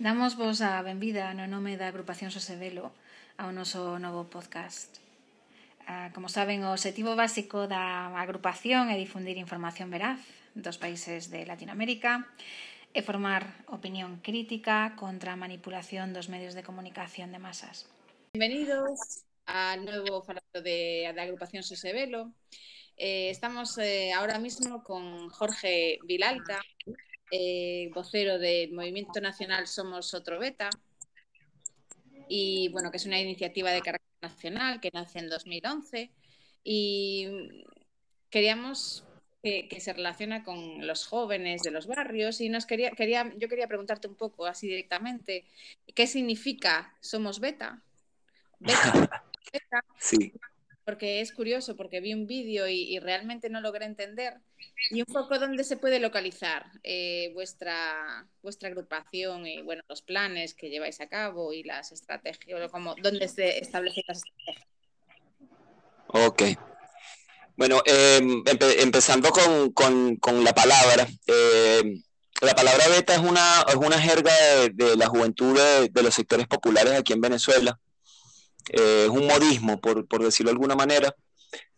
Damos vos a benvida no nome da agrupación Sosevelo ao noso novo podcast. Ah, como saben, o objetivo básico da agrupación é difundir información veraz dos países de Latinoamérica e formar opinión crítica contra a manipulación dos medios de comunicación de masas. Bienvenidos ao novo falado de, da agrupación Sosevelo. Eh, estamos eh, ahora mismo con Jorge Vilalta, eh, vocero del Movimiento Nacional Somos Otro Beta, y bueno, que es una iniciativa de carácter nacional que nace en 2011 y queríamos que, que, se relaciona con los jóvenes de los barrios y nos quería, quería, yo quería preguntarte un poco así directamente, ¿qué significa Somos Beta? Beta, beta. sí porque es curioso, porque vi un vídeo y, y, realmente no logré entender. Y un poco dónde se puede localizar eh, vuestra, vuestra agrupación y bueno, los planes que lleváis a cabo y las estrategias, como, dónde se establecen las estrategias. Ok. Bueno, eh, empe empezando con, con, con, la palabra. Eh, la palabra beta es una, es una jerga de, de la juventud de, de los sectores populares aquí en Venezuela eh, es un modismo, por, por, decirlo de alguna manera,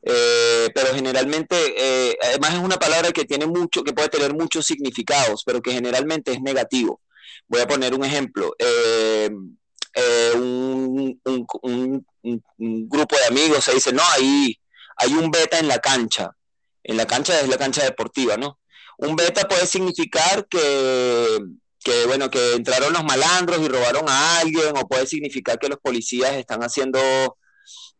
eh, pero generalmente, eh, además es una palabra que tiene mucho, que puede tener muchos significados, pero que generalmente es negativo. Voy a poner un ejemplo. Un, un, un, grupo de amigos se dice, no, hay un beta en la cancha. En la cancha es la cancha deportiva, ¿no? Un beta puede significar que que bueno, que entraron los malandros y robaron a alguien, o puede significar que los policías están haciendo,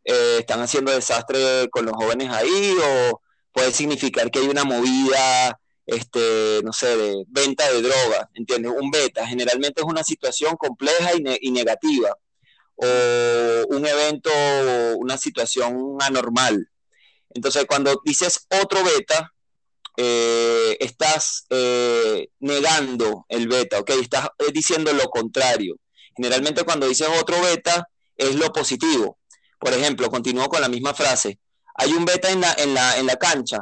eh, están haciendo desastre con los jóvenes ahí, o puede significar que hay una movida, este, no sé, de venta de droga, ¿entiendes? Un beta, generalmente es una situación compleja y, ne y negativa, o un evento, una situación anormal. Entonces, cuando dices otro beta, eh, estás eh, negando el beta, ¿ok? Estás eh, diciendo lo contrario. Generalmente cuando dices otro beta es lo positivo. Por ejemplo, continúo con la misma frase. Hay un beta en la, en la, en la cancha,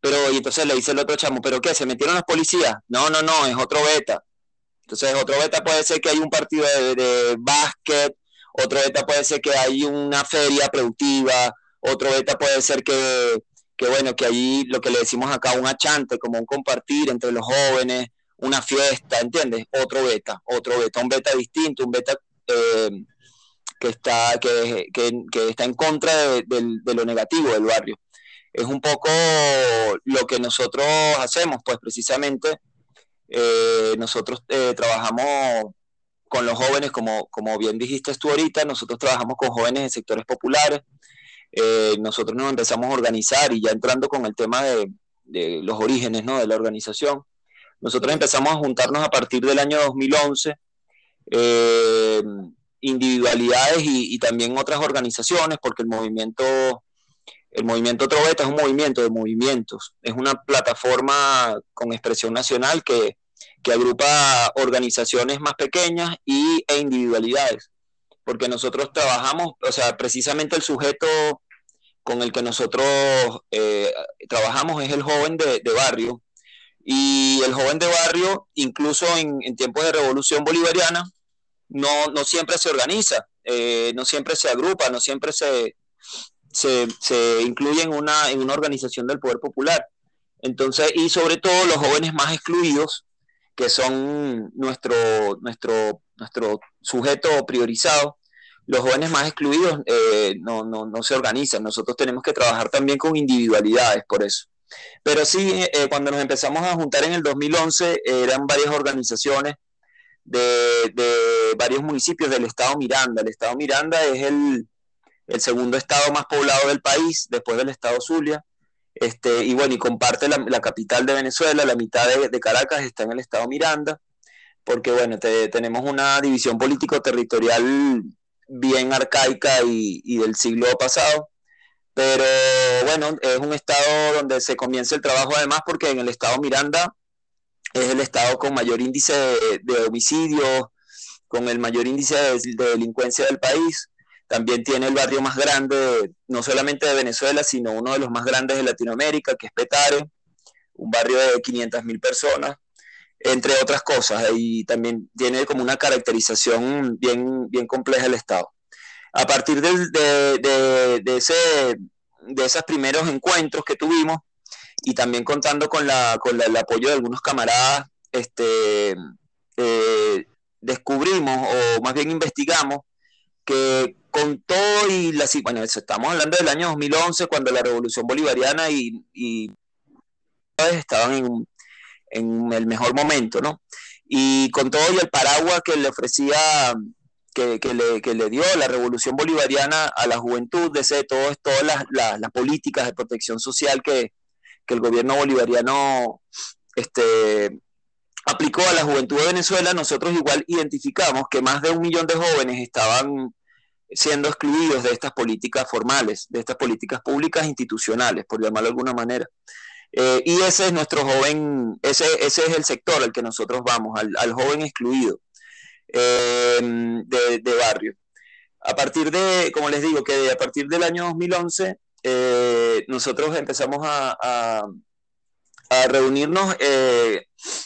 pero y entonces le dice el otro chamo, ¿pero qué? ¿Se metieron los policías? No, no, no, es otro beta. Entonces, otro beta puede ser que hay un partido de, de básquet, otro beta puede ser que hay una feria productiva, otro beta puede ser que que bueno, que ahí lo que le decimos acá, un achante, como un compartir entre los jóvenes, una fiesta, ¿entiendes? Otro beta, otro beta, un beta distinto, un beta eh, que, está, que, que, que, está en contra de, de, de, lo negativo del barrio. Es un poco lo que nosotros hacemos, pues precisamente eh, nosotros eh, trabajamos con los jóvenes, como, como bien dijiste tú ahorita, nosotros trabajamos con jóvenes de sectores populares, eh, nosotros nos empezamos a organizar y ya entrando con el tema de, de, los orígenes ¿no? de la organización, nosotros empezamos a juntarnos a partir del año 2011, eh, individualidades y, y, también otras organizaciones, porque el movimiento, el movimiento Troveta es un movimiento de movimientos, es una plataforma con expresión nacional que, que agrupa organizaciones más pequeñas y, e individualidades porque nosotros trabajamos, o sea, precisamente el sujeto con el que nosotros eh, trabajamos es el joven de, barrio. Y el joven de barrio, incluso en, en tiempos de revolución bolivariana, no, no siempre se organiza, eh, no siempre se agrupa, no siempre se, se, se incluye en una, en una organización del poder popular. Entonces, y sobre todo los jóvenes más excluidos, que son nuestro, nuestro, nuestro sujeto priorizado, los jóvenes más excluidos eh, no, no, no, se organizan. Nosotros tenemos que trabajar también con individualidades por eso. Pero sí, eh, cuando nos empezamos a juntar en el 2011, eran varias organizaciones de, de, varios municipios del estado Miranda. El estado Miranda es el, el, segundo estado más poblado del país, después del estado Zulia. Este, y bueno, y comparte la, la capital de Venezuela, la mitad de, de, Caracas está en el estado Miranda, porque bueno, te, tenemos una división político-territorial bien arcaica y, del siglo pasado. Pero bueno, es un estado donde se comienza el trabajo además porque en el estado Miranda es el estado con mayor índice de, homicidios, con el mayor índice de, de, delincuencia del país. También tiene el barrio más grande, no solamente de Venezuela, sino uno de los más grandes de Latinoamérica, que es Petare, un barrio de 500 mil personas. Entre otras cosas, y también tiene como una caracterización bien, bien compleja el Estado. A partir de, de, de, ese, de esos primeros encuentros que tuvimos, y también contando con, la, con el apoyo de algunos camaradas, este, eh, descubrimos, o más bien investigamos, que con todo y la... Bueno, estamos hablando del año 2011, cuando la revolución bolivariana y, y estaban en, en, el mejor momento, ¿no? Y con todo y el paraguas que le ofrecía, que, que, le, que le, dio la revolución bolivariana a la juventud, de ese, todo, todas las, las, las políticas de protección social que, que el gobierno bolivariano este, aplicó a la juventud de Venezuela, nosotros igual identificamos que más de un millón de jóvenes estaban siendo excluidos de estas políticas formales, de estas políticas públicas institucionales, por llamarlo de alguna manera. Eh, y ese es nuestro joven, ese, ese es el sector al que nosotros vamos, al, joven excluido eh, de, barrio. A partir de, como les digo, que a partir del año 2011 eh, nosotros empezamos a, a reunirnos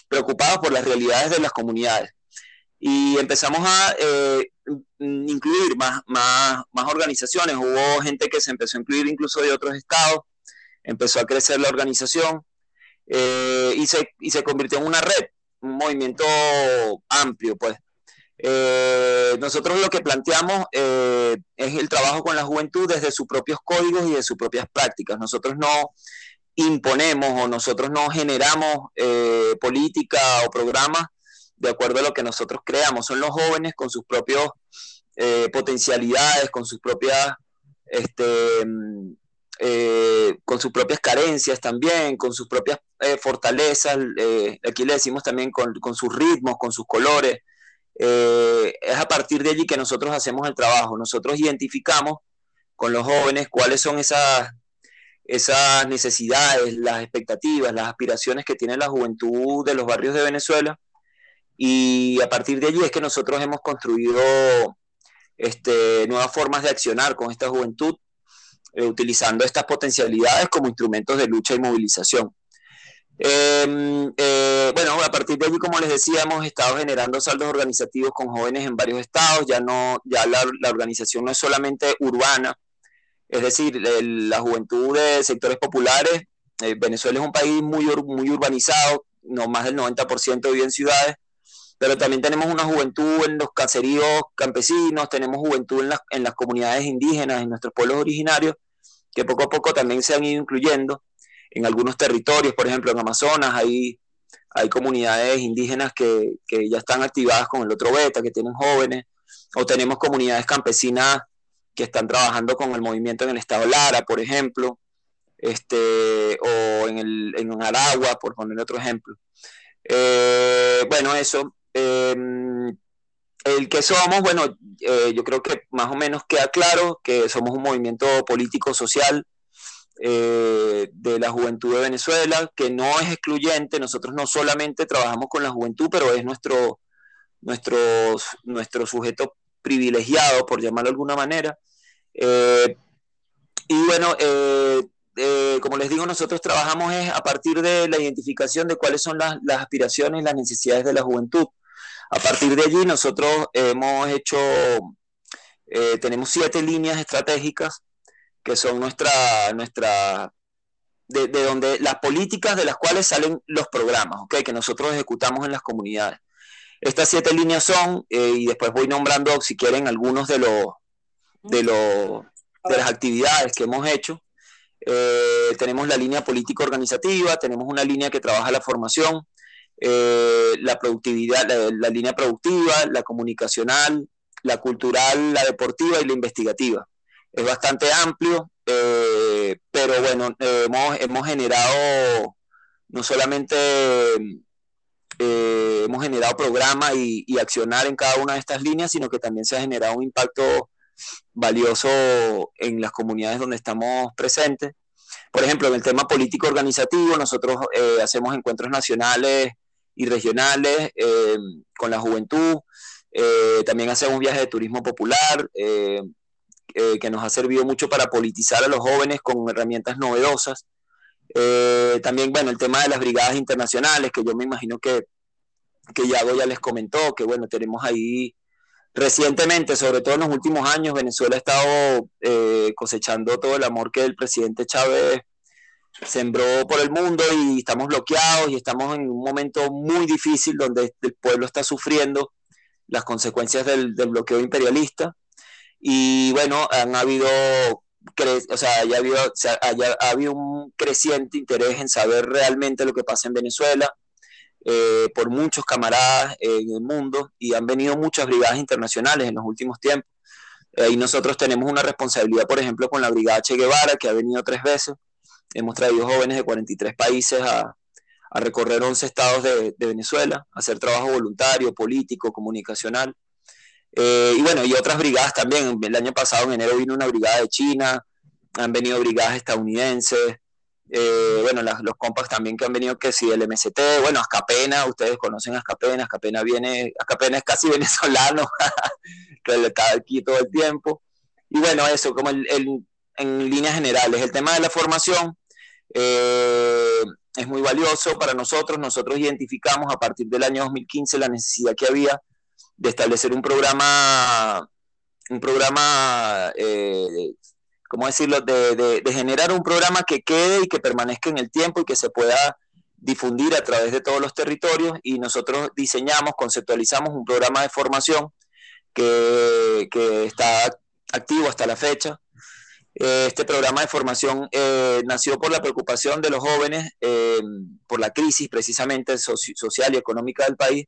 preocupados por las realidades de las comunidades y empezamos a eh, incluir más, más, más, organizaciones. Hubo gente que se empezó a incluir incluso de otros estados, empezó a crecer la organización eh, y, se, y se convirtió en una red, un movimiento amplio, pues. Eh, nosotros lo que planteamos es el trabajo con la juventud desde sus propios códigos y de sus propias prácticas. Nosotros no imponemos o nosotros no generamos política o programas de acuerdo a lo que nosotros creamos. Son los jóvenes con sus propias eh, potencialidades, con sus propias, este, eh, con sus propias carencias también, con sus propias eh, fortalezas. aquí le decimos también con, sus ritmos, con sus colores. es a partir de allí que nosotros hacemos el trabajo. Nosotros identificamos con los jóvenes cuáles son esas esas necesidades, las expectativas, las aspiraciones que tiene la juventud de los barrios de Venezuela y a partir de allí es que nosotros hemos construido este, nuevas formas de accionar con esta juventud, eh, utilizando estas potencialidades como instrumentos de lucha y movilización. Em, eh, bueno, a partir de allí, como les decía, hemos estado generando saldos organizativos con jóvenes en varios estados, ya no, ya la, organización no es solamente urbana, es decir, la juventud de sectores populares, eh, Venezuela es un país muy, muy urbanizado, no más del 90% vive en ciudades, pero también tenemos una juventud en los caseríos campesinos, tenemos juventud en las, en las comunidades indígenas, en nuestros pueblos originarios, que poco a poco también se han ido incluyendo en algunos territorios, por ejemplo en Amazonas hay, hay comunidades indígenas que, que ya están activadas con el otro beta, que tienen jóvenes, o tenemos comunidades campesinas que están trabajando con el movimiento en el estado Lara, por ejemplo, este, o en, el, en Aragua, por poner otro ejemplo. Eh, bueno, eso, Em, el que somos, bueno, eh, yo creo que más o menos queda claro que somos un movimiento político social eh, de la juventud de Venezuela, que no es excluyente, nosotros no solamente trabajamos con la juventud, pero es nuestro, nuestro, nuestro sujeto privilegiado, por llamarlo de alguna manera. Eh, y bueno, como les digo, nosotros trabajamos es a partir de la identificación de cuáles son las, las aspiraciones y las necesidades de la juventud. A partir de allí nosotros hemos hecho, eh, tenemos siete líneas estratégicas que son nuestra, nuestra de, donde las políticas de las cuales salen los programas, ¿okay? que nosotros ejecutamos en las comunidades. Estas siete líneas son, eh, y después voy nombrando, si quieren, algunos de los de, los, de las actividades que hemos hecho. Eh, tenemos la línea político organizativa, tenemos una línea que trabaja la formación, eh, la productividad, la, línea productiva, la comunicacional, la cultural, la deportiva y la investigativa. Es bastante amplio, eh, pero bueno, hemos, hemos, generado no solamente eh, hemos generado programas y, y, accionar en cada una de estas líneas, sino que también se ha generado un impacto valioso en las comunidades donde estamos presentes. Por ejemplo, en el tema político organizativo, nosotros hacemos encuentros nacionales y regionales eh, con la juventud. Eh, también hacemos viajes de turismo popular, eh, que nos ha servido mucho para politizar a los jóvenes con herramientas novedosas. también, bueno, el tema de las brigadas internacionales, que yo me imagino que que Yago ya les comentó, que bueno, tenemos ahí recientemente, sobre todo en los últimos años, Venezuela ha estado cosechando todo el amor que el presidente Chávez sembró por el mundo y estamos bloqueados y estamos en un momento muy difícil donde el pueblo está sufriendo las consecuencias del, bloqueo imperialista. Y bueno, han habido, o sea, ya ha habido un creciente interés en saber realmente lo que pasa en Venezuela eh, por muchos camaradas en el mundo y han venido muchas brigadas internacionales en los últimos tiempos. y nosotros tenemos una responsabilidad, por ejemplo, con la Brigada Che Guevara, que ha venido tres veces. Hemos traído jóvenes de 43 países a, recorrer 11 estados de, de, Venezuela, hacer trabajo voluntario, político, comunicacional. Eh, y bueno, y otras brigadas también. El año pasado, en enero, vino una brigada de China, han venido brigadas estadounidenses, eh, bueno, los compas también que han venido, que sí, el MST, bueno, Azcapena, ustedes conocen Azcapena, Azcapena viene, Azcapena es casi venezolano, que está aquí todo el tiempo. Y bueno, eso, como el, en líneas generales, el tema de la formación eh, es muy valioso para nosotros. Nosotros identificamos a partir del año 2015 la necesidad que había de establecer un programa, un programa eh, ¿cómo decirlo?, de, generar un programa que quede y que permanezca en el tiempo y que se pueda difundir a través de todos los territorios y nosotros diseñamos, conceptualizamos un programa de formación que, está activo hasta la fecha. Eh, este programa de formación eh, nació por la preocupación de los jóvenes, eh, por la crisis precisamente social y económica del país.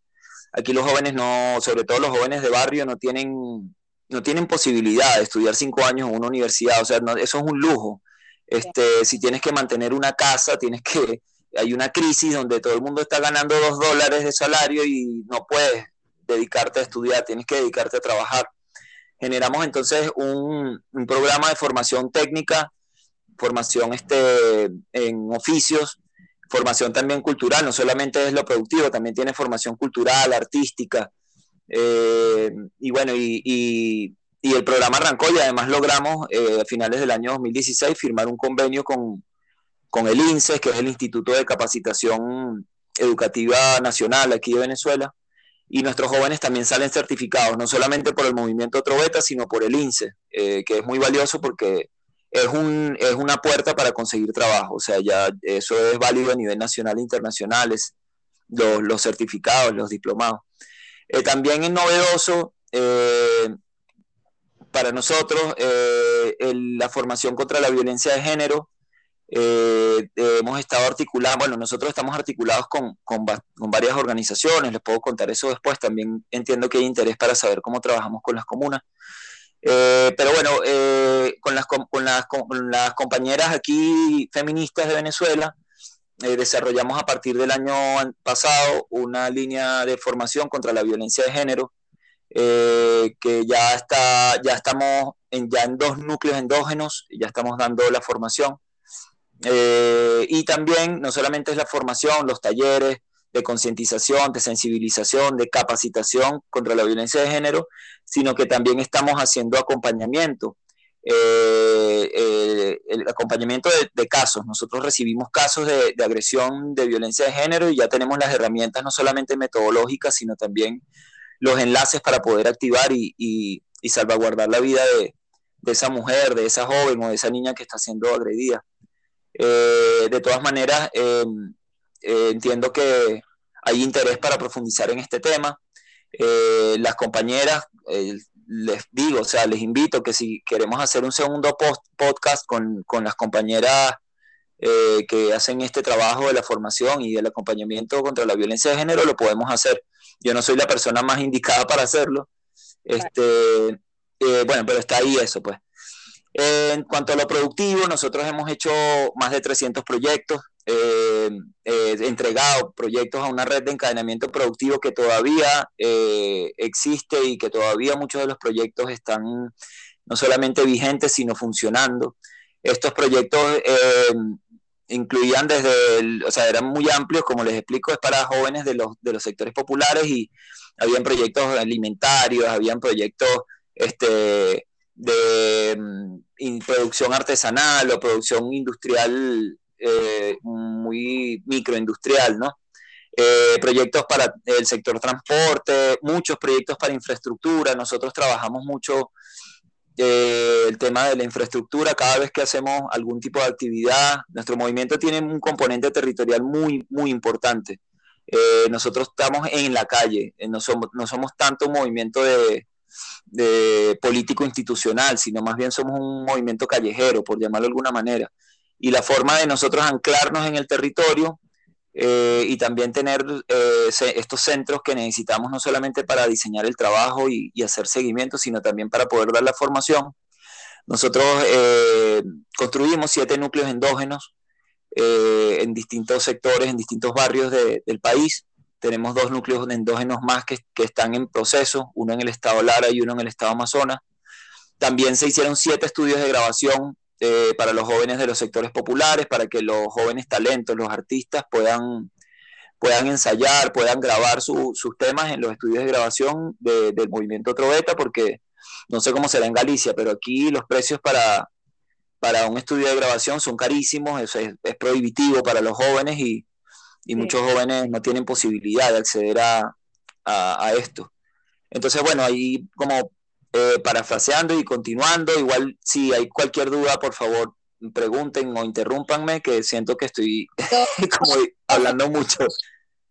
Aquí los jóvenes no, sobre todo los jóvenes de barrio, no tienen no tienen posibilidad de estudiar cinco años en una universidad, o sea, eso es un lujo. Este, si tienes que mantener una casa, tienes que, hay una crisis donde todo el mundo está ganando dos dólares de salario y no puedes dedicarte a estudiar, tienes que dedicarte a trabajar. Generamos entonces un, programa de formación técnica, formación este, en oficios, formación también cultural, no solamente es lo productivo, también tiene formación cultural, artística, eh, y bueno, y, el programa arrancó y además logramos eh, a finales del año 2016 firmar un convenio con, con el INSES, que es el Instituto de Capacitación Educativa Nacional aquí de Venezuela. Y nuestros jóvenes también salen certificados, no solamente por el movimiento Otro Beta, sino por el INSE, eh, que es muy valioso porque es, un, es una puerta para conseguir trabajo. O sea, ya eso es válido a nivel nacional e internacional, los, los certificados, los diplomados. Eh, también es novedoso eh, para nosotros la formación contra la violencia de género. Hemos estado articulados, bueno, nosotros estamos articulados con, con, varias organizaciones, les puedo contar eso después, también entiendo que hay interés para saber cómo trabajamos con las comunas. pero bueno, con, las, con, las, con, las, compañeras aquí feministas de Venezuela, eh, desarrollamos a partir del año pasado una línea de formación contra la violencia de género, eh, que ya, está, ya estamos en, ya en dos núcleos endógenos, ya estamos dando la formación. Eh, y también no solamente es la formación, los talleres de concientización, de sensibilización, de capacitación contra la violencia de género, sino que también estamos haciendo acompañamiento eh, eh, el acompañamiento de, casos. Nosotros recibimos casos de, agresión, de violencia de género y ya tenemos las herramientas no solamente metodológicas, sino también los enlaces para poder activar y, salvaguardar la vida de, esa mujer, de esa joven o de esa niña que está siendo agredida. Eh, de todas maneras, entiendo que hay interés para profundizar en este tema. las compañeras, les digo, o sea, les invito que si queremos hacer un segundo post podcast con, las compañeras eh, que hacen este trabajo de la formación y del acompañamiento contra la violencia de género, lo podemos hacer. Yo no soy la persona más indicada para hacerlo. Este, eh, bueno, pero está ahí eso, pues. En cuanto a lo productivo, nosotros hemos hecho más de 300 proyectos eh, eh, entregado proyectos a una red de encadenamiento productivo que todavía eh, existe y que todavía muchos de los proyectos están no solamente vigentes, sino funcionando. Estos proyectos incluían desde, o sea, eran muy amplios, como les explico, es para jóvenes de los, de los sectores populares y habían proyectos alimentarios, habían proyectos este, de mm, producción artesanal o producción industrial eh, muy microindustrial, ¿no? eh, proyectos para el sector transporte, muchos proyectos para infraestructura. Nosotros trabajamos mucho eh, el tema de la infraestructura cada vez que hacemos algún tipo de actividad. Nuestro movimiento tiene un componente territorial muy, muy importante. Nosotros estamos en la calle, no somos, no somos tanto un movimiento de, de político institucional, sino más bien somos un movimiento callejero, por llamarlo de alguna manera. Y la forma de nosotros anclarnos en el territorio eh, y también tener eh, estos centros que necesitamos no solamente para diseñar el trabajo y, hacer seguimiento, sino también para poder dar la formación. Nosotros eh, construimos siete núcleos endógenos en distintos sectores, en distintos barrios del país. Tenemos dos núcleos endógenos más que, que, están en proceso, uno en el estado Lara y uno en el estado Amazonas. También se hicieron siete estudios de grabación eh, para los jóvenes de los sectores populares, para que los jóvenes talentos, los artistas puedan, puedan ensayar, puedan grabar sus temas en los estudios de grabación del movimiento Troveta, porque no sé cómo será en Galicia, pero aquí los precios para, para un estudio de grabación son carísimos, es, es, prohibitivo para los jóvenes y, y muchos jóvenes no tienen posibilidad de acceder a, a, a esto. Entonces, bueno, ahí como eh, parafraseando y continuando, igual si hay cualquier duda, por favor, pregunten o interrúmpanme, que siento que estoy como hablando mucho.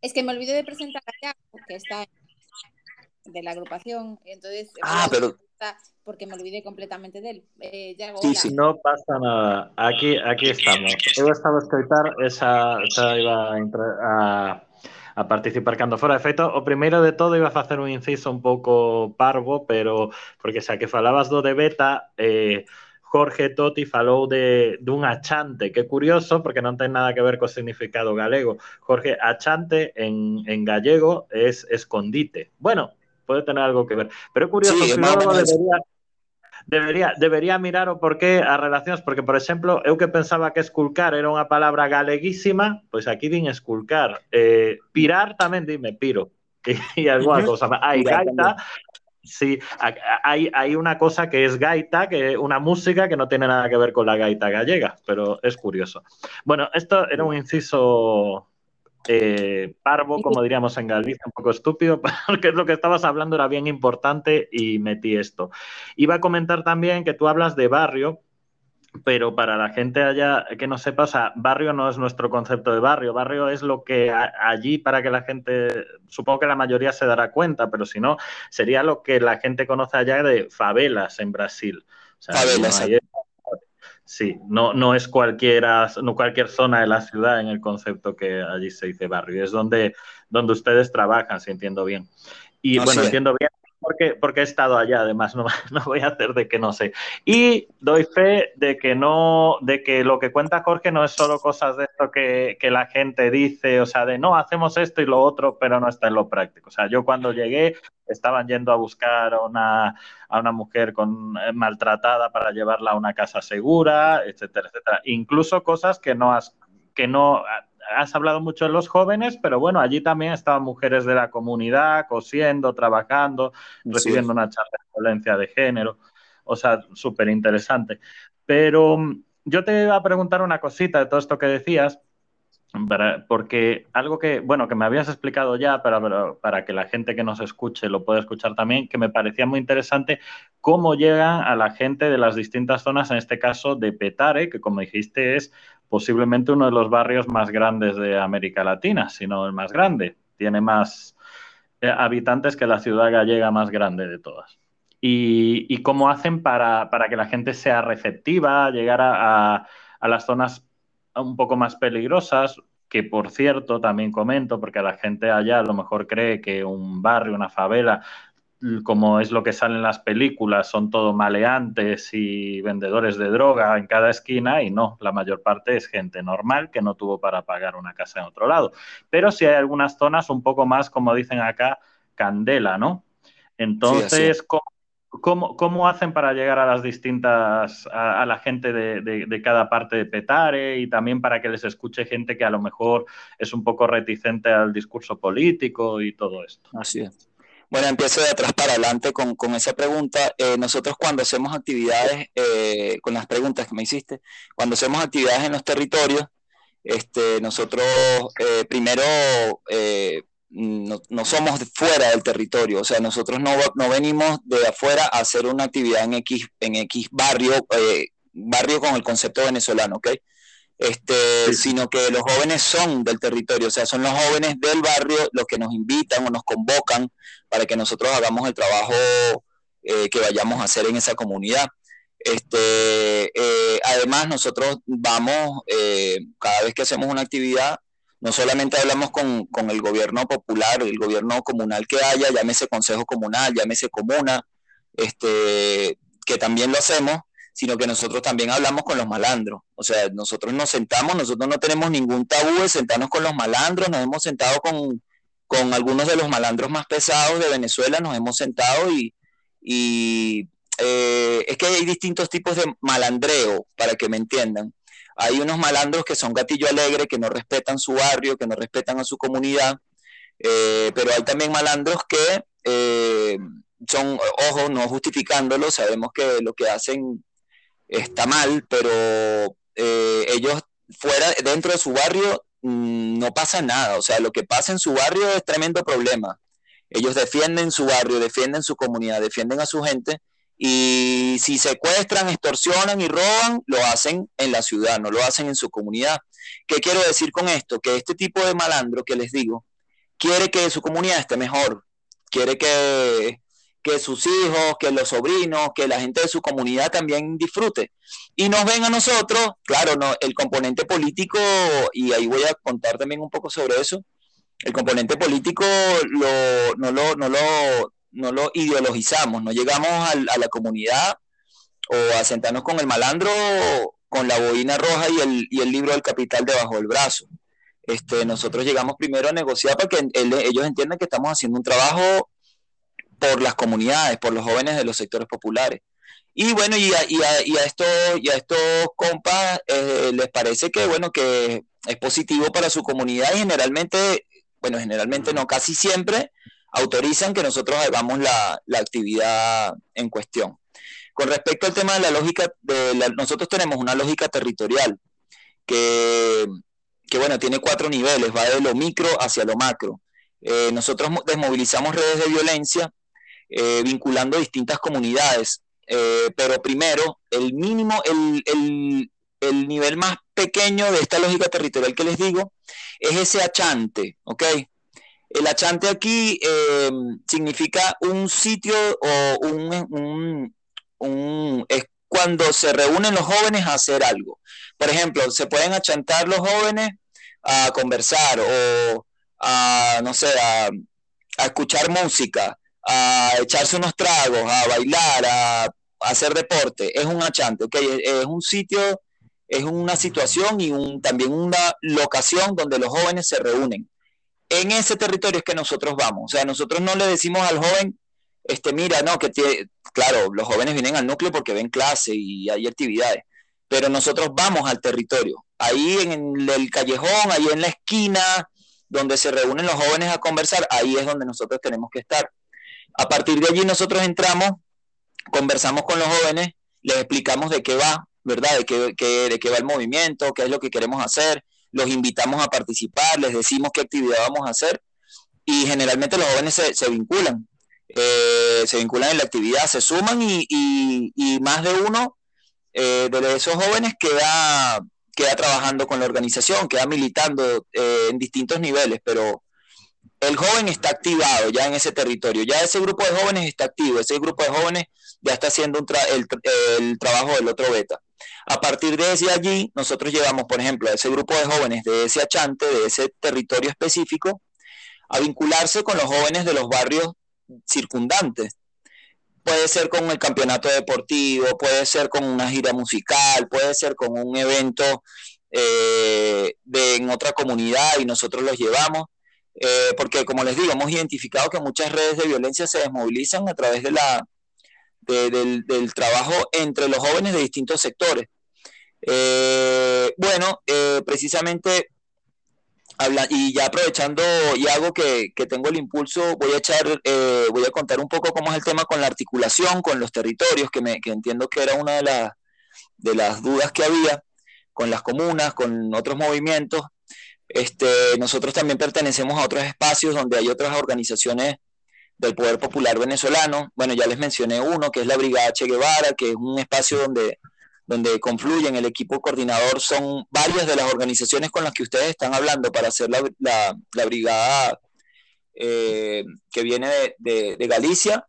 Es que me olvidé de presentar a Yago, que está de la agrupación, entonces... Ah, pero... porque me olvidé completamente del. Eh, Iago, sí, sí, no pasa nada. Aquí, aquí estamos. Eu estaba a escoitar, esa, esa iba a, a, a participar cando fora de feito. O primeiro de todo iba a facer un inciso un pouco parvo, pero porque xa que falabas do de beta, eh, Jorge Totti falou de dun achante, que é curioso porque non ten nada que ver co significado galego. Jorge, achante en, en gallego es escondite. Bueno, pode tener algo que ver. Pero é curioso, sí, que debería, debería, debería mirar o porqué as relacións, porque, por exemplo, eu que pensaba que esculcar era unha palabra galeguísima, pois aquí din esculcar. Eh, pirar tamén dime piro. E, e alguna cosa. Hai gaita, sí, hay, hay una cosa que es gaita, que una música que no tiene nada que ver con la gaita gallega, pero es curioso. Bueno, esto era un inciso eh, parvo, como diríamos en Galicia, un poco estúpido, porque lo que estabas hablando era bien importante y metí esto. Iba a comentar también que tú hablas de barrio, pero para la gente allá que no sepa, o barrio no es nuestro concepto de barrio, barrio es lo que allí para que la gente, supongo que la mayoría se dará cuenta, pero si no, sería lo que la gente conoce allá de favelas en Brasil. favelas. Sí, no, no es cualquiera, no cualquier zona de la ciudad en el concepto que allí se dice barrio, es donde, donde ustedes trabajan, si entiendo bien. Y bueno, entiendo bien porque, porque he estado allá, además, no, no, voy a hacer de que no sé. Y doy fe de que no, de que lo que cuenta Jorge no es solo cosas de esto que, que, la gente dice, o sea, de no, hacemos esto y lo otro, pero no está en lo práctico. O sea, yo cuando llegué estaban yendo a buscar a una, a una mujer eh, maltratada para llevarla a una casa segura, etcétera, etcétera. Incluso cosas que no has, que no has hablado mucho de los jóvenes, pero bueno, allí también estaban mujeres de la comunidad cosiendo, trabajando, recibiendo una charla de violencia de género. O sea, súper interesante. Pero mm, yo te iba a preguntar una cosita de todo esto que decías, para, porque algo que, bueno, que me habías explicado ya, para, para que la gente que nos escuche lo pueda escuchar también, que me parecía muy interesante cómo llega a la gente de las distintas zonas, en este caso de Petare, que como dijiste es posiblemente uno de los barrios más grandes de América Latina, si no el más grande. Tiene más eh, habitantes que la ciudad gallega más grande de todas. Y, cómo hacen para, que la gente sea receptiva, llegar a, a las zonas un poco más peligrosas, que por cierto también comento, porque la gente allá a lo mejor cree que un barrio, una favela, como es lo que sale en las películas, son todo maleantes y vendedores de droga en cada esquina y no, la mayor parte es gente normal que no tuvo para pagar una casa en otro lado. Pero sí hay algunas zonas un poco más, como dicen acá, candela, ¿no? Entonces, ¿cómo, ¿cómo, hacen para llegar a las distintas, a, la gente de, de, cada parte de Petare y también para que les escuche gente que a lo mejor es un poco reticente al discurso político y todo esto? Así es. Bueno, empiezo de atrás para adelante con, con esa pregunta. Eh, nosotros cuando hacemos actividades, eh, con las preguntas que me hiciste, cuando hacemos actividades en los territorios, Este, nosotros eh, primero no, somos fuera del territorio, o sea, nosotros no, no, venimos de afuera a hacer una actividad en X, en X barrio, barrio con el concepto venezolano, ¿ok? Este, sino que los jóvenes son del territorio, o sea, son los jóvenes del barrio los que nos invitan o nos convocan para que nosotros hagamos el trabajo que vayamos a hacer en esa comunidad. Este, eh, además, nosotros vamos, eh, cada vez que hacemos una actividad, no solamente hablamos con, el gobierno popular, el gobierno comunal que haya, llámese consejo comunal, llámese comuna, este, que también lo hacemos, sino que nosotros también hablamos con los malandros. O sea, nosotros nos sentamos, nosotros no tenemos ningún tabú de sentarnos con los malandros, nos hemos sentado con, con algunos de los malandros más pesados de Venezuela, nos hemos sentado y, y eh, es que hay distintos tipos de malandreo, para que me entiendan. Hay unos malandros que son gatillo alegre, que no respetan su barrio, que no respetan a su comunidad, eh, pero hay también malandros que eh, son, ojo, no justificándolo, sabemos que lo que hacen está mal, pero ellos fuera, dentro de su barrio, mm, no pasa nada, o sea, lo que pasa en su barrio es tremendo problema. Ellos defienden su barrio, defienden su comunidad, defienden a su gente y si secuestran, extorsionan y roban, lo hacen en la ciudad, no lo hacen en su comunidad. ¿Qué quiero decir con esto? Que este tipo de malandro que les digo, quiere que su comunidad esté mejor, quiere que, que sus hijos, que los sobrinos, que la gente de su comunidad también disfrute. Y nos ven a nosotros, claro, no, el componente político, y ahí voy a contar también un poco sobre eso, el componente político lo, no, lo, no, lo, no lo ideologizamos, no llegamos a, la comunidad o a sentarnos con el malandro con la boina roja y el, y el libro del capital debajo del brazo. Este, nosotros llegamos primero a negociar para que ellos entiendan que estamos haciendo un trabajo por las comunidades, por los jóvenes de los sectores populares. Y bueno, y a, y a, y a estos, y a estos compas eh, les parece que, bueno, que es positivo para su comunidad y generalmente, bueno, generalmente no, casi siempre autorizan que nosotros hagamos la, actividad en cuestión. Con respecto al tema de la lógica, nosotros tenemos una lógica territorial que, bueno, tiene cuatro niveles, va de lo micro hacia lo macro. Eh, nosotros desmovilizamos redes de violencia eh, vinculando distintas comunidades, eh, pero primero, el mínimo, el, el, el nivel más pequeño de esta lógica territorial que les digo es ese achante, ¿ok? El achante aquí eh, significa un sitio o un, es cuando se reúnen los jóvenes a hacer algo. Por ejemplo, se pueden achantar los jóvenes a conversar o a, no sé, a, escuchar música, a echarse unos tragos, a bailar, a, hacer deporte. Es un achante, ¿ok? Es, un sitio, es una situación y un, también una locación donde los jóvenes se reúnen en ese territorio es que nosotros vamos. O sea, nosotros no le decimos al joven, este, mira, no, que tiene, claro, los jóvenes vienen al núcleo porque ven clase y hay actividades, pero nosotros vamos al territorio. Ahí en el callejón, ahí en la esquina, donde se reúnen los jóvenes a conversar, ahí es donde nosotros tenemos que estar. A partir de allí nosotros entramos, conversamos con los jóvenes, les explicamos de qué va, ¿verdad? De qué, de qué va el movimiento, qué es lo que queremos hacer, los invitamos a participar, les decimos qué actividad vamos a hacer y generalmente los jóvenes se, vinculan, eh, se vinculan en la actividad, se suman y, más de uno eh, de esos jóvenes queda, queda trabajando con la organización, queda militando eh, en distintos niveles, pero el joven está activado ya en ese territorio, ya ese grupo de jóvenes está activo, ese grupo de jóvenes ya está haciendo el, trabajo del otro beta. A partir de ese allí, nosotros llevamos, por ejemplo, a ese grupo de jóvenes de ese achante, de ese territorio específico, a vincularse con los jóvenes de los barrios circundantes. Puede ser con el campeonato deportivo, puede ser con una gira musical, puede ser con un evento eh, de, en otra comunidad y nosotros los llevamos. Eh, porque como les digo, hemos identificado que muchas redes de violencia se desmovilizan a través de la, del, trabajo entre los jóvenes de distintos sectores. Eh, bueno, eh, precisamente, habla, y ya aprovechando y hago que, tengo el impulso, voy a echar, voy a contar un poco cómo es el tema con la articulación, con los territorios, que, me, entiendo que era una de, de las dudas que había. con las comunas, con otros movimientos. Este, nosotros también pertenecemos a otros espacios donde hay otras organizaciones del Poder Popular venezolano. Bueno, ya les mencioné uno, que es la Brigada Che Guevara, que es un espacio donde, donde confluyen el equipo coordinador. Son varias de las organizaciones con las que ustedes están hablando para hacer la, la, brigada eh, que viene de, de, Galicia.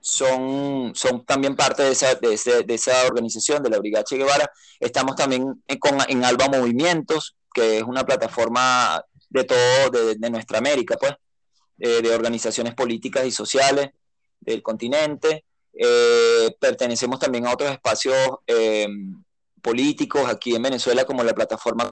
Son, son también parte de esa, de, esa organización, de la Brigada Che Guevara. Estamos también en, con, en Alba Movimientos, que es una plataforma de todo, de, nuestra América, pues. Eh, de organizaciones políticas y sociales del continente. Eh, pertenecemos también a otros espacios eh, políticos aquí en Venezuela, como la plataforma.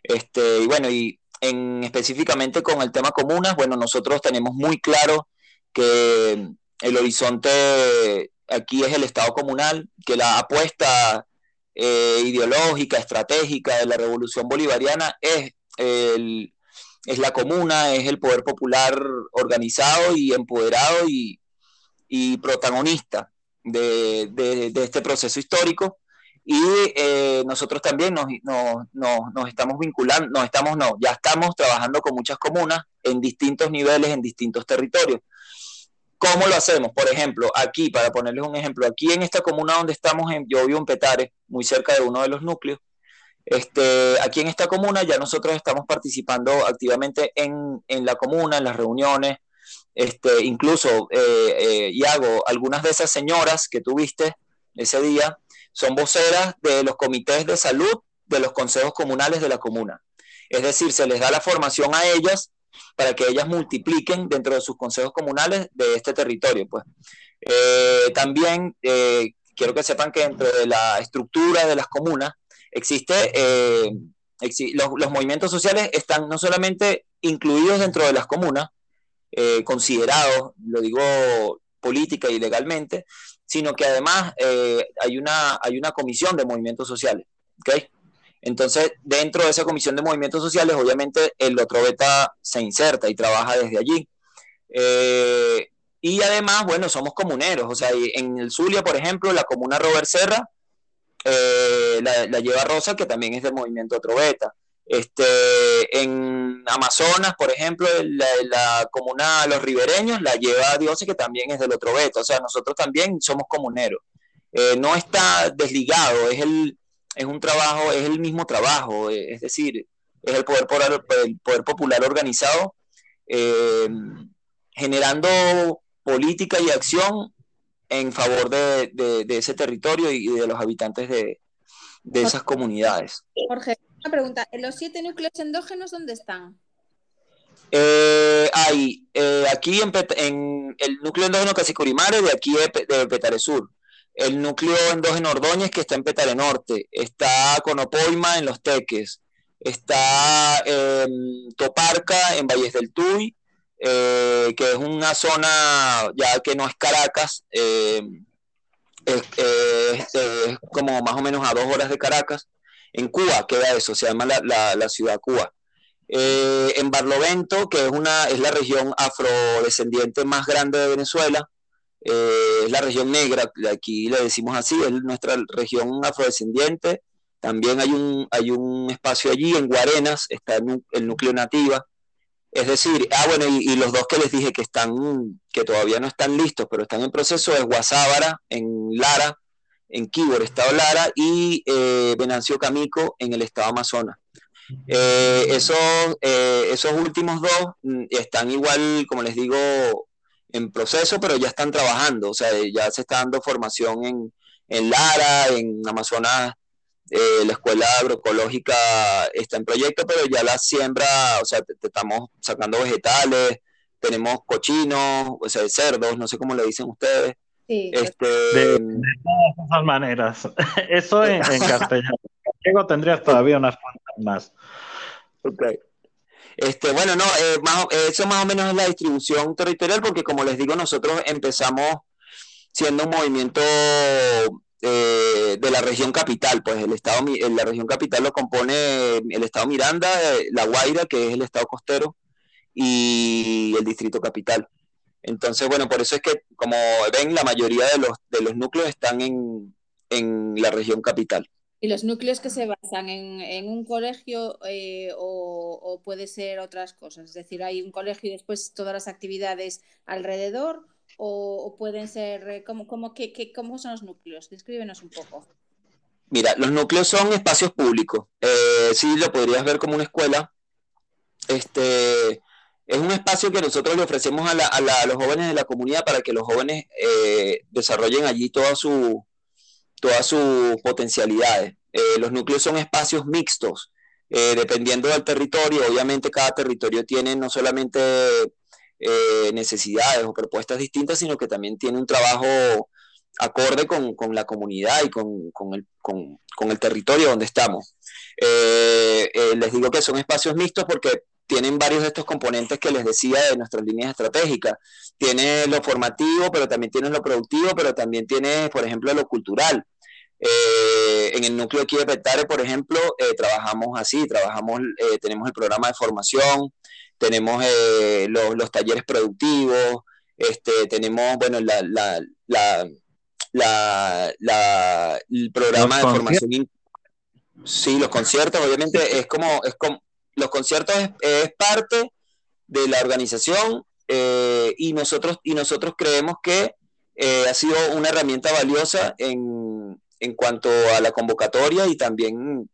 Este, y bueno, y en, específicamente con el tema comunas, bueno, nosotros tenemos muy claro que el horizonte aquí es el Estado comunal, que la apuesta ideológica, estratégica de la revolución bolivariana es el, es la comuna, es el poder popular organizado y empoderado y, protagonista de, este proceso histórico. Y eh, nosotros también nos, nos, estamos vinculando, no estamos, no, ya estamos trabajando con muchas comunas en distintos niveles, en distintos territorios. ¿Cómo lo hacemos? Por ejemplo, aquí, para ponerles un ejemplo, aquí en esta comuna donde estamos, en, yo vivo en Petare, muy cerca de uno de los núcleos, este, aquí en esta comuna ya nosotros estamos participando activamente en, la comuna, en las reuniones, este, incluso, eh, eh, y hago algunas de esas señoras que tuviste ese día, son voceras de los comités de salud de los consejos comunales de la comuna. Es decir, se les da la formación a ellas para que ellas multipliquen dentro de sus consejos comunales de este territorio. Pues. Eh, también quiero que sepan que dentro de la estructura de las comunas existe, eh, los, movimientos sociales están no solamente incluidos dentro de las comunas, eh, considerados, lo digo política y legalmente, sino que además eh, hay, una, hay una comisión de movimientos sociales. ¿okay? Entonces, dentro de esa comisión de movimientos sociales, obviamente el otro beta se inserta y trabaja desde allí. y además, bueno, somos comuneros. O sea, en el Zulia, por ejemplo, la comuna Robert Serra eh, la, lleva Rosa, que también es del movimiento Troveta. Este, en Amazonas, por ejemplo, la, comuna Los Ribereños la lleva Dios, que también es del otro beta. O sea, nosotros también somos comuneros. Eh, no está desligado, es, el, es un trabajo, es el mismo trabajo, eh, es decir, es el poder, el poder popular organizado, generando política y acción en favor de, de, ese territorio y de los habitantes de, de esas comunidades. Jorge, una pregunta. ¿En los siete núcleos endógenos dónde están? Eh, hay eh, aquí en, en, el núcleo endógeno Casicurimare de aquí de, Petare Sur. El núcleo endógeno Ordóñez que está en Petare Norte. Está Conopoima en Los Teques. Está em, Toparca en Valles del Tuy eh, que es una zona ya que no es Caracas, eh, es, como más o menos a dos horas de Caracas. En Cuba queda eso, se llama la, la, ciudad Cuba. Eh, en Barlovento, que es, una, es la región afrodescendiente más grande de Venezuela, es la región negra, aquí le decimos así, es nuestra región afrodescendiente. También hay un, hay un espacio allí, en Guarenas, está el núcleo nativa, es decir, ah, bueno, y, los dos que les dije que están, que todavía no están listos, pero están en proceso, es Guasábara en Lara, en Kibor, estado Lara, y eh, Venancio Camico en el estado Amazonas. Eh, esos, eh, esos últimos dos mm, están igual, como les digo, en proceso, pero ya están trabajando, o sea, ya se está dando formación en, en Lara, en Amazonas eh, la escuela agroecológica está en proyecto, pero ya la siembra, o sea, te, estamos sacando vegetales, tenemos cochinos, o sea, cerdos, no sé cómo le dicen ustedes. Sí, este, de, todas esas maneras. Eso en, castellano. En tendrías todavía unas cuantas más. Ok. Este, bueno, no, eh, eso más o menos es la distribución territorial, porque como les digo, nosotros empezamos siendo un movimiento eh, de la región capital, pues el estado, la región capital lo compone el estado Miranda, eh, La Guaira, que es el estado costero, y el distrito capital. Entonces, bueno, por eso es que, como ven, la mayoría de los, de los núcleos están en, en la región capital. ¿Y los núcleos que se basan en, un colegio eh, o, puede ser otras cosas? Es decir, hay un colegio y después todas las actividades alrededor o, pueden ser, eh, ¿cómo, cómo, ¿cómo son los núcleos? Descríbenos un poco. Mira, los núcleos son espacios públicos. Eh, sí, lo podrías ver como una escuela. Este, es un espacio que nosotros le ofrecemos a, los jóvenes de la comunidad para que los jóvenes desarrollen allí toda su, todas sus potencialidades. Eh, los núcleos son espacios mixtos, eh, dependiendo del territorio. Obviamente cada territorio tiene no solamente eh, necesidades o propuestas distintas, sino que también tiene un trabajo acorde con, la comunidad y con, el, el, territorio donde estamos. les digo que son espacios mixtos porque tienen varios de estos componentes que les decía de nuestras líneas estratégicas. Tiene lo formativo, pero también tiene lo productivo, pero también tiene, por ejemplo, lo cultural. Eh, en el núcleo aquí de Petare, por ejemplo, eh, trabajamos así, trabajamos, eh, tenemos el programa de formación, tenemos los, talleres productivos, este, tenemos, bueno, la, la, el programa de formación. Sí, los conciertos, obviamente, es como, es como los conciertos es, parte de la organización y, nosotros, y nosotros creemos que ha sido una herramienta valiosa en, en cuanto a la convocatoria y también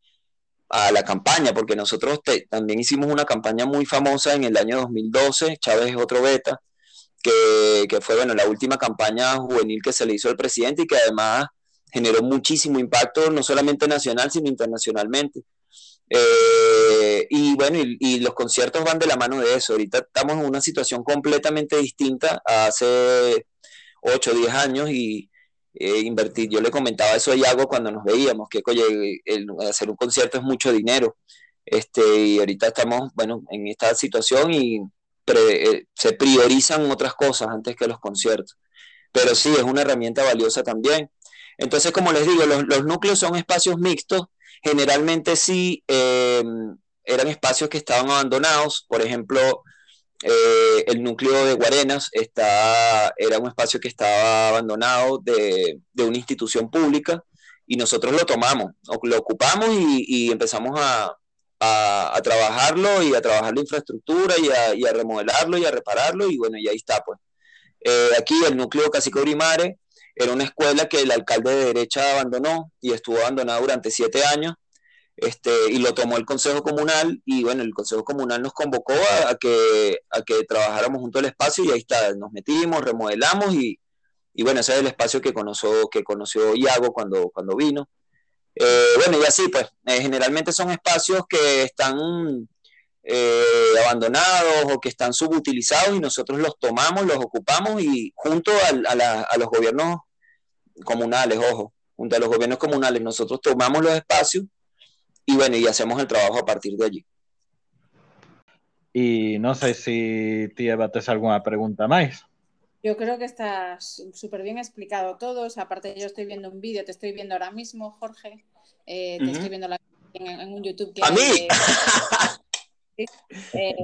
a la campaña, porque nosotros también hicimos una campaña muy famosa en el año 2012, Chávez es otro beta, que, fue bueno, la última campaña juvenil que se le hizo al presidente y que además generó muchísimo impacto, no solamente nacional, sino internacionalmente. Eh, y bueno, y, los conciertos van de la mano de eso. Ahorita estamos en una situación completamente distinta a hace 8 o 10 años y, eh, invertir. Yo le comentaba eso a Iago cuando nos veíamos, que hacer un concierto es mucho dinero. Este, y ahorita estamos, bueno, en esta situación y eh, se priorizan otras cosas antes que los conciertos. Pero sí, es una herramienta valiosa también. Entonces, como les digo, los, núcleos son espacios mixtos. Generalmente sí eh, eran espacios que estaban abandonados. Por ejemplo, eh, el núcleo de Guarenas está, era un espacio que estaba abandonado de, una institución pública y nosotros lo tomamos, lo ocupamos y, empezamos a, trabajarlo y a trabajar la infraestructura y a, remodelarlo y a repararlo y bueno, y ahí está pues. Eh, aquí el núcleo Cacique Urimare era una escuela que el alcalde de derecha abandonó y estuvo abandonada durante siete años este, y lo tomó el Consejo Comunal y bueno, el Consejo Comunal nos convocó a, que, a que trabajáramos junto al espacio y ahí está, nos metimos, remodelamos y, y bueno, ese es el espacio que conoció, que conoció Iago cuando, cuando vino. Eh, bueno, y así pues, eh, generalmente son espacios que están eh, abandonados o que están subutilizados y nosotros los tomamos, los ocupamos y junto a, a los gobiernos comunales, ojo, junto a los gobiernos comunales, nosotros tomamos los espacios y bueno, y hacemos el trabajo a partir de allí. Y no sé si te bates alguna pregunta más. Yo creo que está súper bien explicado todo. aparte, yo estoy viendo un vídeo, te estoy viendo ahora mismo, Jorge. Eh, te estoy viendo en, un YouTube. Que ¡A mí! Eh,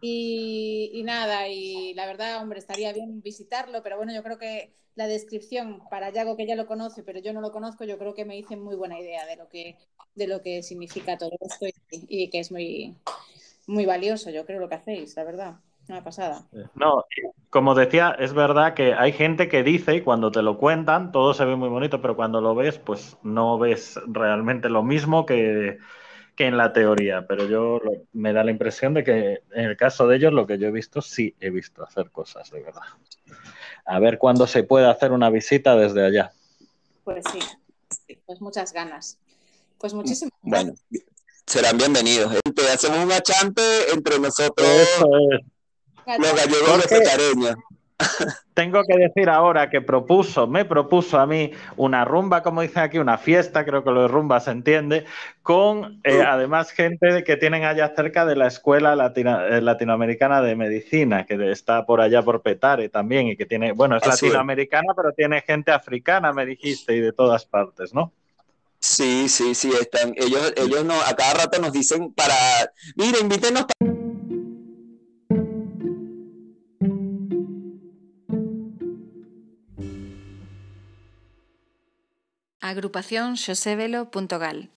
y, y, nada, y la verdad, hombre, estaría bien visitarlo, pero bueno, yo creo que la descripción para Yago, que ya lo conoce, pero yo no lo conozco, yo creo que me hice muy buena idea de lo que, de lo que significa todo esto y, que es muy, muy valioso, yo creo, lo que hacéis, la verdad. Una pasada. No, como decía, es verdad que hay gente que dice y cuando te lo cuentan todo se ve muy bonito, pero cuando lo ves, pues no ves realmente lo mismo que, que en la teoría. Pero yo me da la impresión de que en el caso de ellos, lo que yo he visto, sí he visto hacer cosas de verdad a ver cuándo se puede hacer una visita desde allá. Pues sí, pues muchas ganas. Pues muchísimas Bueno, serán bienvenidos. Hacemos un achante entre nosotros, los gallegos de tengo que decir ahora que propuso, me propuso a mí una rumba, como dicen aquí, una fiesta, creo que lo de rumba se entiende, con eh, además gente que tienen allá cerca de la Escuela eh, Latinoamericana de Medicina, que está por allá por Petare también, y que tiene, bueno, es latinoamericana, pero tiene gente africana, me dijiste, y de todas partes, ¿no? Sí, sí, sí, están. Ellos, ellos no, a cada rato nos dicen para, mira, invítenos para agrupaciónxosevelo.gal.